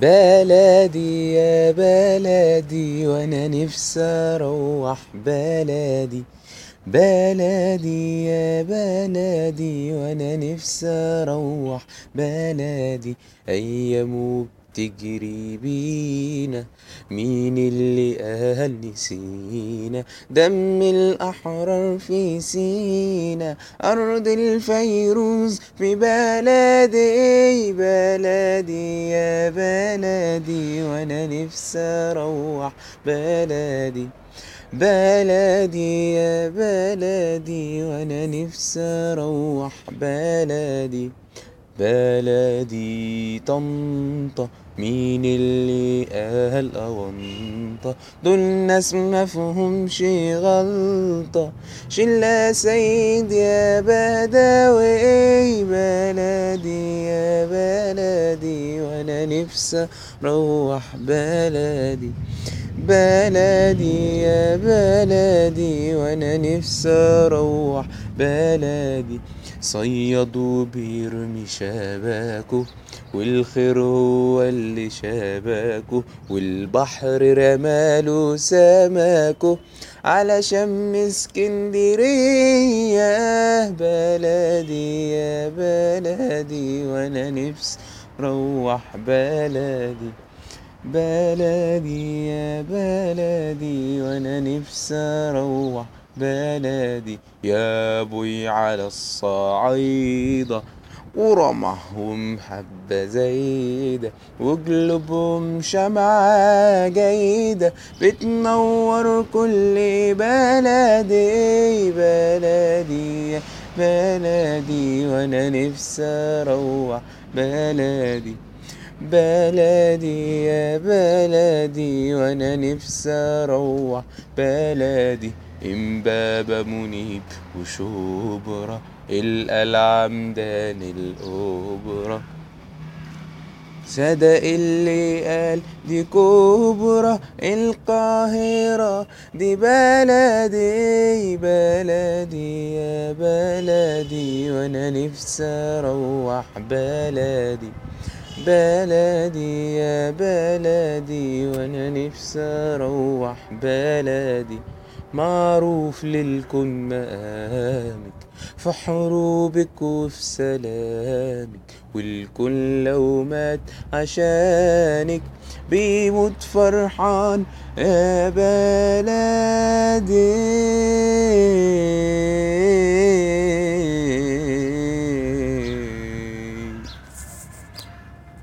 بلدي يا بلدي وأنا نفسي أروح بلدي. بلدي يا بلدي وأنا نفسي أروح بلدي. أيام بتجري بينا مين اللي قال نسينا دم الأحرار في سينا أرض الفيروز في بلدي بلدي يا بلدي وأنا نفسي أروح بلدي. بلدي يا بلدي وأنا نفسي أروح بلدي. بلدي طنطا مين اللي قال أونطة دول ناس مفهومش غلطة. شلة سيد يا بدوي بلدي يا بلدي وأنا نفسي أروح بلدي. بلدي يا بلدي وأنا نفسي أروح بلدي. صيادوا بيرمي شباكه والخير هو اللي شباكه والبحر رماله سماكه علشان اسكندرية بلدي يا بلدي وأنا نفسي روح بلدي بلدي يا بلدي وأنا نفسي أروح بلدي يا أبوي على الصعيدة ورمحهم حبة زايدة وقلوبهم شمعة جيدة بتنور كل بلدي بلدي بلدي. وأنا نفسي أروح بلدي بلدي يا بلدي. وأنا نفسي أروح بلدي. امبابة منيب وشبرا القلعة ميدان الأوبرا صدق اللي قال دي كبرى القاهرة دي بلدي بلدي يا بلدي وأنا نفسي أروح بلدي. بلدي يا بلدي وأنا نفسي أروح بلدي. معروف للكون مقامك في حروبك وفي سلامك والكل لو مات عشانك بيموت فرحان يا بلدي.